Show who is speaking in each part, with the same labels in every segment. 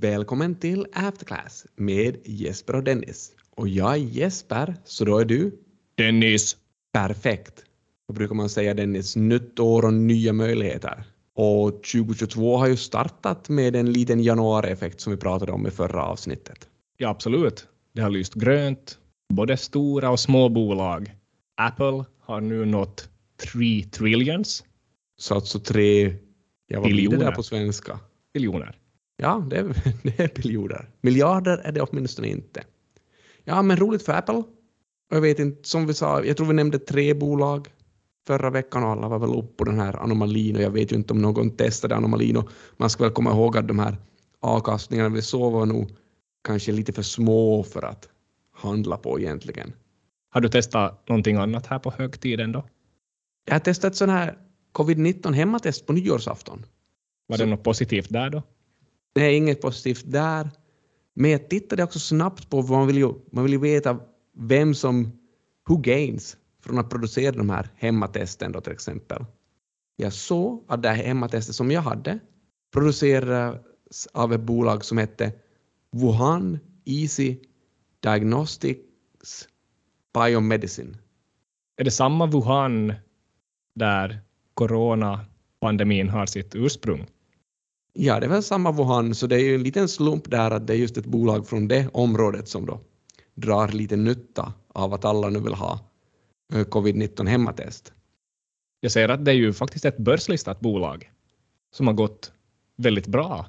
Speaker 1: Välkommen till Afterclass med Jesper och Dennis. Och jag är Jesper, så då är du?
Speaker 2: Dennis.
Speaker 1: Perfekt. Då brukar man säga Dennis, nytt år och nya möjligheter. Och 2022 har ju startat med en liten januarieffekt som vi pratade om i förra avsnittet.
Speaker 2: Ja, absolut. Det har lyst grönt, både stora och små bolag. Apple har nu nått 3 trillions.
Speaker 1: Så alltså tre, ja vad blir det där
Speaker 2: Biljoner.
Speaker 1: på svenska?
Speaker 2: Biljoner.
Speaker 1: Ja, det är, det är biljoner. Miljarder är det åtminstone inte. Ja, men roligt för Apple. Och jag vet inte, som vi sa, jag tror vi nämnde tre bolag förra veckan och alla var väl upp på den här anomalin och jag vet ju inte om någon testade anomalin och man ska väl komma ihåg att de här avkastningarna vi såg var nog kanske lite för små för att handla på egentligen.
Speaker 2: Har du testat någonting annat här på högtiden då?
Speaker 1: Jag har testat sån här covid-19 hemmatest på nyårsafton.
Speaker 2: Var
Speaker 1: Så-
Speaker 2: det något positivt där då?
Speaker 1: Det är inget positivt där. Men jag tittade också snabbt på, man vill ju, man vill ju veta vem som, who gains från att producera de här hemmatesten då till exempel. Jag såg att det här hemmatestet som jag hade producerades av ett bolag som hette Wuhan Easy Diagnostics Biomedicine.
Speaker 2: Är det samma Wuhan där coronapandemin har sitt ursprung?
Speaker 1: Ja, det är väl samma Wuhan, så det är ju en liten slump där att det är just ett bolag från det området som då drar lite nytta av att alla nu vill ha eh, covid-19 hemmatest.
Speaker 2: Jag ser att det är ju faktiskt ett börslistat bolag som har gått väldigt bra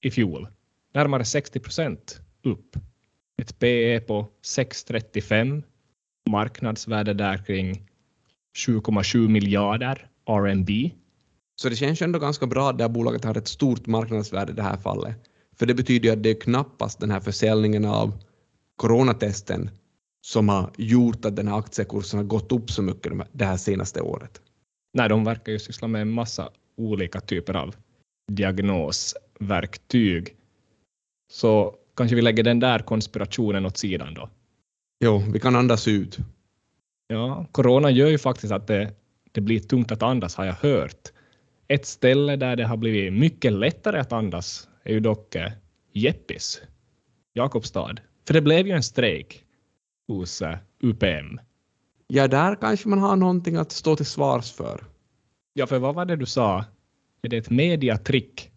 Speaker 2: i fjol. Närmare 60 procent upp. Ett PE på 6,35. Marknadsvärde där kring 7,7 miljarder RMB.
Speaker 1: Så det känns ändå ganska bra att det här bolaget har ett stort marknadsvärde i det här fallet. För det betyder ju att det är knappast den här försäljningen av coronatesten som har gjort att den här aktiekursen har gått upp så mycket de- det här senaste året.
Speaker 2: Nej, de verkar ju syssla med en massa olika typer av diagnosverktyg. Så kanske vi lägger den där konspirationen åt sidan då.
Speaker 1: Jo, vi kan andas ut.
Speaker 2: Ja, corona gör ju faktiskt att det, det blir tungt att andas har jag hört. Ett ställe där det har blivit mycket lättare att andas är ju dock eh, Jeppis, Jakobstad. För det blev ju en strejk hos eh, UPM.
Speaker 1: Ja, där kanske man har någonting att stå till svars för.
Speaker 2: Ja, för vad var det du sa? Är det ett mediatrick?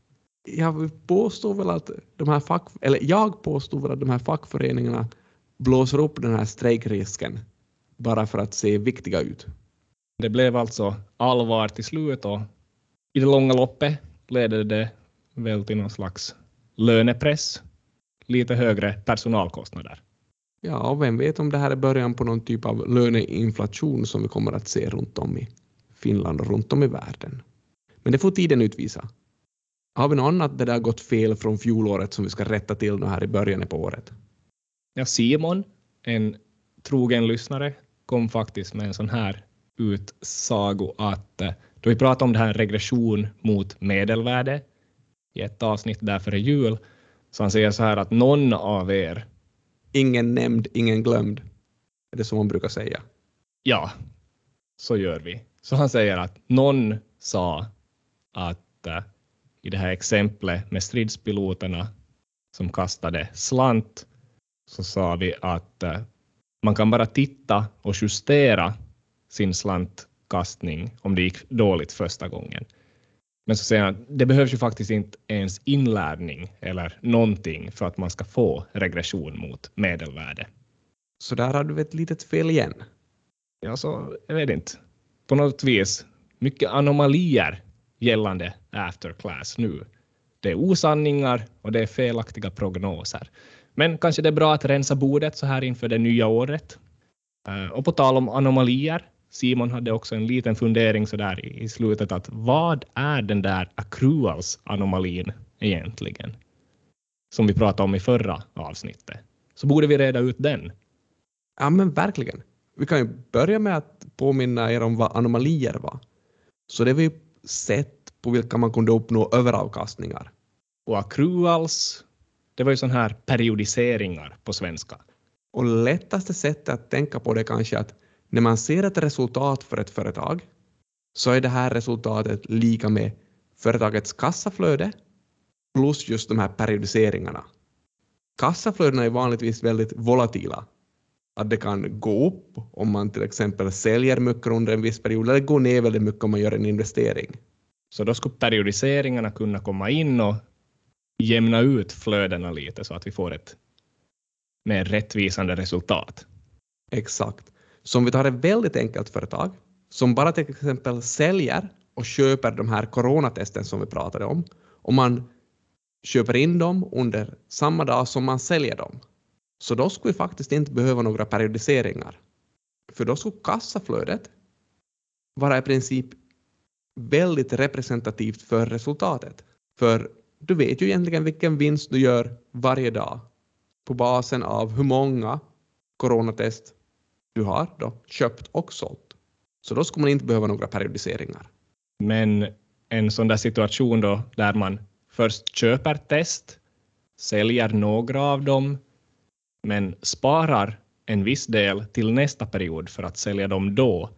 Speaker 1: jag påstår väl att de här fack, eller jag påstår väl att de här fackföreningarna blåser upp den här strejkrisken bara för att se viktiga ut.
Speaker 2: Det blev alltså allvar till slut och i det långa loppet ledde det väl till någon slags lönepress, lite högre personalkostnader.
Speaker 1: Ja, och vem vet om det här är början på någon typ av löneinflation som vi kommer att se runt om i Finland och runt om i världen. Men det får tiden utvisa. Har vi något annat där det har gått fel från fjolåret som vi ska rätta till nu här i början på året?
Speaker 2: Ja, Simon, en trogen lyssnare, kom faktiskt med en sån här utsago att eh, då vi pratade om det här regression mot medelvärde i ett avsnitt där före jul, så han säger så här att någon av er,
Speaker 1: Ingen nämnd, ingen glömd. Är det så man brukar säga?
Speaker 2: ja, så gör vi. Så han säger att någon sa att eh, i det här exemplet med stridspiloterna som kastade slant så sa vi att eh, man kan bara titta och justera sin slantkastning om det gick dåligt första gången. Men så säger han, det behövs ju faktiskt inte ens inlärning eller någonting för att man ska få regression mot medelvärde.
Speaker 1: Så där har du ett litet fel igen.
Speaker 2: Ja, så jag vet inte. På något vis, mycket anomalier gällande afterclass nu. Det är osanningar och det är felaktiga prognoser. Men kanske det är bra att rensa bordet så här inför det nya året. Eh, Och på tal om anomalier, Simon hade också en liten fundering så där i slutet att vad är den där accruals-anomalin egentligen? Som vi pratade om i förra avsnittet. Så borde vi reda ut den.
Speaker 1: Ja, men verkligen. Vi kan ju börja med att påminna er om vad anomalier var. Så det var ju sätt på vilka man kunde uppnå överavkastningar.
Speaker 2: Och accruals, det var ju sån här periodiseringar på svenska.
Speaker 1: Och lättaste sättet att tänka på det kanske att när man ser ett resultat för ett företag så är det här resultatet lika med företagets kassaflöde plus just de här periodiseringarna. Kassaflödena är vanligtvis väldigt volatila. Att det kan gå upp om man till exempel säljer mycket under en viss period eller gå ner väldigt mycket om man gör en investering.
Speaker 2: Så då skulle periodiseringarna kunna komma in och jämna ut flödena lite så att vi får ett mer rättvisande resultat.
Speaker 1: Exakt. Så om vi tar ett väldigt enkelt företag som bara till exempel säljer och köper de här coronatesten som vi pratade om, och man köper in dem under samma dag som man säljer dem, så då skulle vi faktiskt inte behöva några periodiseringar. För då skulle kassaflödet vara i princip väldigt representativt för resultatet. För du vet ju egentligen vilken vinst du gör varje dag på basen av hur många coronatest du har då köpt och sålt. Så då skulle man inte behöva några periodiseringar.
Speaker 2: Men en sån där situation då där man först köper test, säljer några av dem, men sparar en viss del till nästa period för att sälja dem då,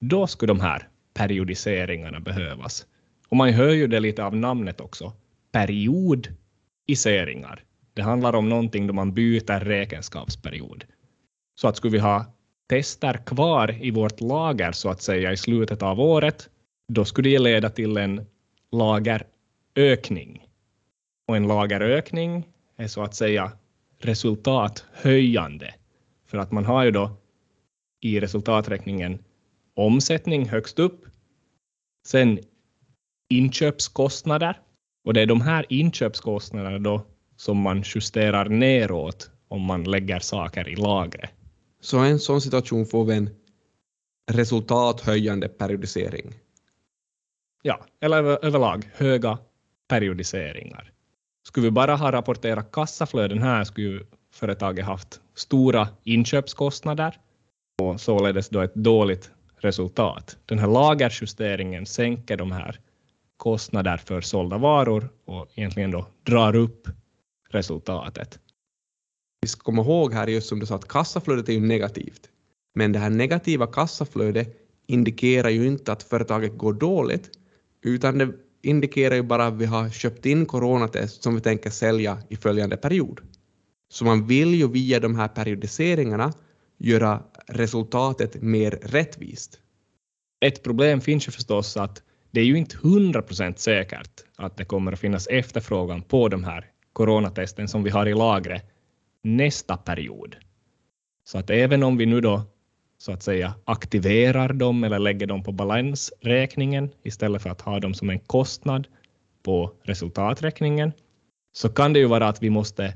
Speaker 2: då skulle de här periodiseringarna behövas. Och man hör ju det lite av namnet också. Periodiseringar. Det handlar om någonting då man byter räkenskapsperiod. Så att skulle vi ha tester kvar i vårt lager så att säga i slutet av året, då skulle det leda till en lagerökning. Och en lagerökning är så att säga resultathöjande. För att man har ju då i resultaträkningen omsättning högst upp, sen inköpskostnader och det är de här inköpskostnaderna då som man justerar neråt om man lägger saker i lagret.
Speaker 1: Så i en sån situation får vi en resultathöjande periodisering.
Speaker 2: Ja, eller överlag höga periodiseringar. Skulle vi bara ha rapporterat kassaflöden här skulle företaget haft stora inköpskostnader och således då ett dåligt resultat. Den här lagerjusteringen sänker de här kostnader för sålda varor och egentligen då drar upp resultatet.
Speaker 1: Vi ska komma ihåg här just som du sa att kassaflödet är ju negativt. Men det här negativa kassaflödet indikerar ju inte att företaget går dåligt utan det indikerar ju bara att vi har köpt in coronatest som vi tänker sälja i följande period. Så man vill ju via de här periodiseringarna göra resultatet mer rättvist.
Speaker 2: Ett problem finns ju förstås att det är ju inte 100 procent säkert att det kommer att finnas efterfrågan på de här coronatesten som vi har i lagret nästa period. Så att även om vi nu då så att säga aktiverar dem eller lägger dem på balansräkningen istället för att ha dem som en kostnad på resultaträkningen, så kan det ju vara att vi måste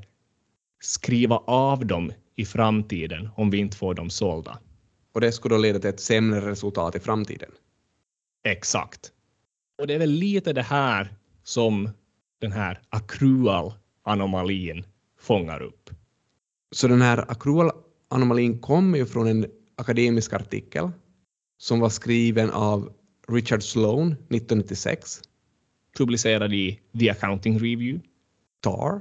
Speaker 2: skriva av dem i framtiden om vi inte får dem sålda.
Speaker 1: Och det skulle då leda till ett sämre resultat i framtiden.
Speaker 2: Exakt. Och det är väl lite det här som den här accrual-anomalin fångar upp.
Speaker 1: Så den här accrual-anomalin kommer ju från en akademisk artikel som var skriven av Richard Sloan 1996.
Speaker 2: Publicerad i The Accounting Review.
Speaker 1: TAR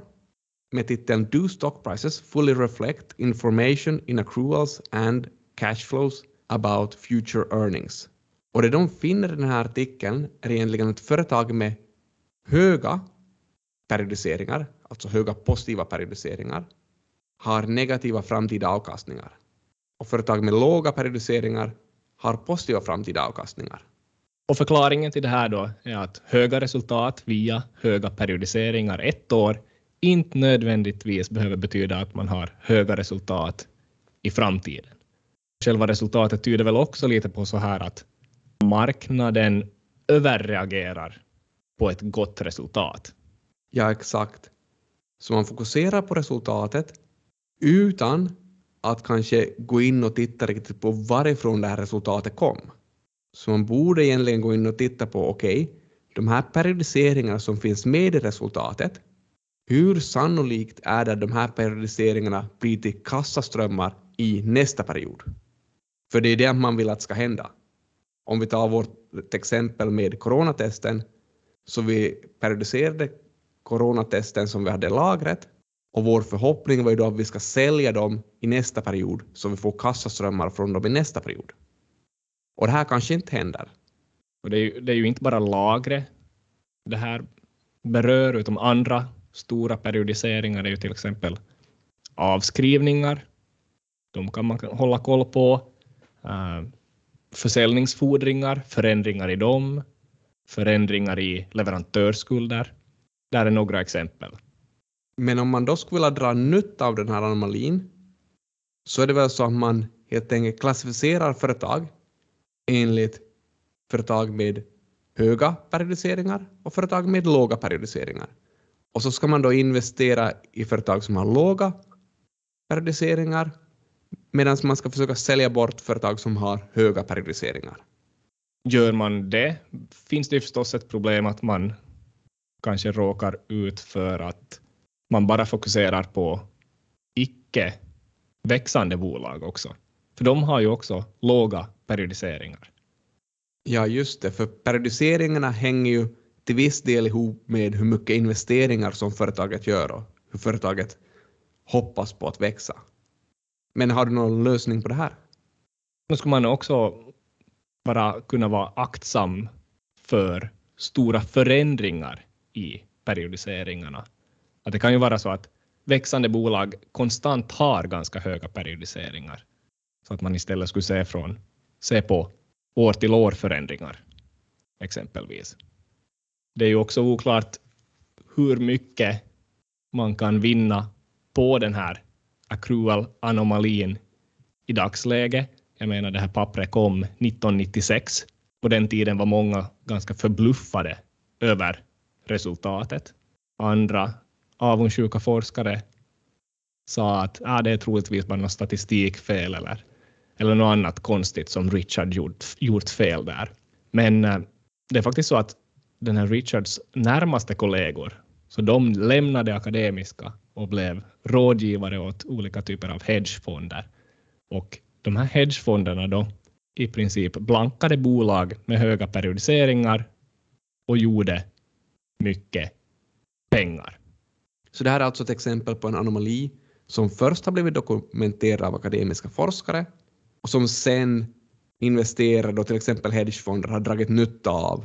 Speaker 1: med titeln Do stock prices fully reflect information in accruals and cash flows about future earnings? Och det de finner i den här artikeln är egentligen ett företag med höga periodiseringar, alltså höga positiva periodiseringar, har negativa framtida avkastningar. Och företag med låga periodiseringar har positiva framtida avkastningar.
Speaker 2: Och förklaringen till det här då är att höga resultat via höga periodiseringar ett år inte nödvändigtvis behöver betyda att man har höga resultat i framtiden. Själva resultatet tyder väl också lite på så här att marknaden överreagerar på ett gott resultat.
Speaker 1: Ja, exakt. Så man fokuserar på resultatet utan att kanske gå in och titta riktigt på varifrån det här resultatet kom. Så man borde egentligen gå in och titta på, okej, okay, de här periodiseringarna som finns med i resultatet, hur sannolikt är det att de här periodiseringarna blir till kassaströmmar i nästa period? För det är det man vill att ska hända. Om vi tar vårt exempel med coronatesten, så vi periodiserade coronatesten som vi hade i lagret och vår förhoppning var ju då att vi ska sälja dem i nästa period så vi får kassaströmmar från dem i nästa period. Och det här kanske inte händer.
Speaker 2: Och det, är ju, det är ju inte bara lagret det här berör, utan andra stora periodiseringar är ju till exempel avskrivningar. De kan man hålla koll på. Uh, försäljningsfordringar, förändringar i dem, förändringar i leverantörsskulder. Där är några exempel.
Speaker 1: Men om man då skulle vilja dra nytta av den här anomalin så är det väl så att man helt enkelt klassificerar företag enligt företag med höga periodiseringar och företag med låga periodiseringar. Och så ska man då investera i företag som har låga periodiseringar medan man ska försöka sälja bort företag som har höga periodiseringar.
Speaker 2: Gör man det finns det förstås ett problem att man kanske råkar ut för att man bara fokuserar på icke växande bolag också. För de har ju också låga periodiseringar.
Speaker 1: Ja, just det, för periodiseringarna hänger ju till viss del ihop med hur mycket investeringar som företaget gör och hur företaget hoppas på att växa. Men har du någon lösning på det här?
Speaker 2: Då skulle man också bara kunna vara aktsam för stora förändringar i periodiseringarna. Att det kan ju vara så att växande bolag konstant har ganska höga periodiseringar. Så att man istället skulle se, från, se på år till år förändringar, exempelvis. Det är ju också oklart hur mycket man kan vinna på den här accrual-anomalin i dagsläget. Jag menar, det här pappret kom 1996. På den tiden var många ganska förbluffade över resultatet. Andra avundsjuka forskare sa att ah, det är troligtvis bara något statistikfel eller, eller något annat konstigt som Richard gjort, gjort fel där. Men eh, det är faktiskt så att den här Richards närmaste kollegor, så de lämnade akademiska och blev rådgivare åt olika typer av hedgefonder. Och de här hedgefonderna då i princip blankade bolag med höga periodiseringar och gjorde mycket pengar.
Speaker 1: Så det här är alltså ett exempel på en anomali som först har blivit dokumenterad av akademiska forskare och som sen investerare och till exempel hedgefonder har dragit nytta av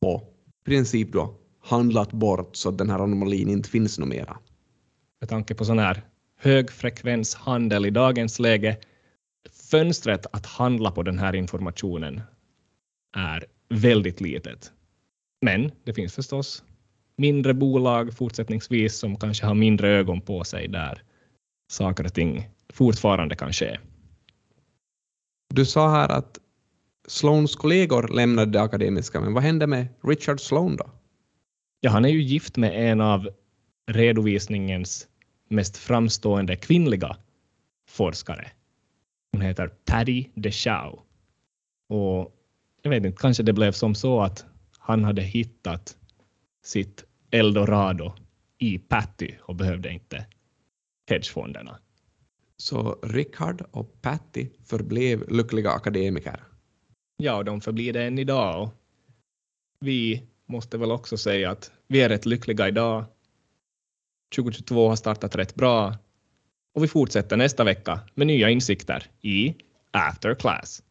Speaker 1: och i princip då handlat bort så att den här anomalin inte finns något mera.
Speaker 2: Med tanke på sån här högfrekvenshandel i dagens läge, fönstret att handla på den här informationen är väldigt litet. Men det finns förstås mindre bolag fortsättningsvis som kanske har mindre ögon på sig där saker och ting fortfarande kan ske.
Speaker 1: Du sa här att Sloans kollegor lämnade det akademiska, men vad hände med Richard Sloan då?
Speaker 2: Ja, han är ju gift med en av redovisningens mest framstående kvinnliga forskare. Hon heter Patty DeShow. Och jag vet inte, kanske det blev som så att han hade hittat sitt eldorado i Patty och behövde inte hedgefonderna.
Speaker 1: Så Richard och Patty förblev lyckliga akademiker?
Speaker 2: Ja, de förblir det än idag. Och vi måste väl också säga att vi är rätt lyckliga idag. 2022 har startat rätt bra och vi fortsätter nästa vecka med nya insikter i After Class.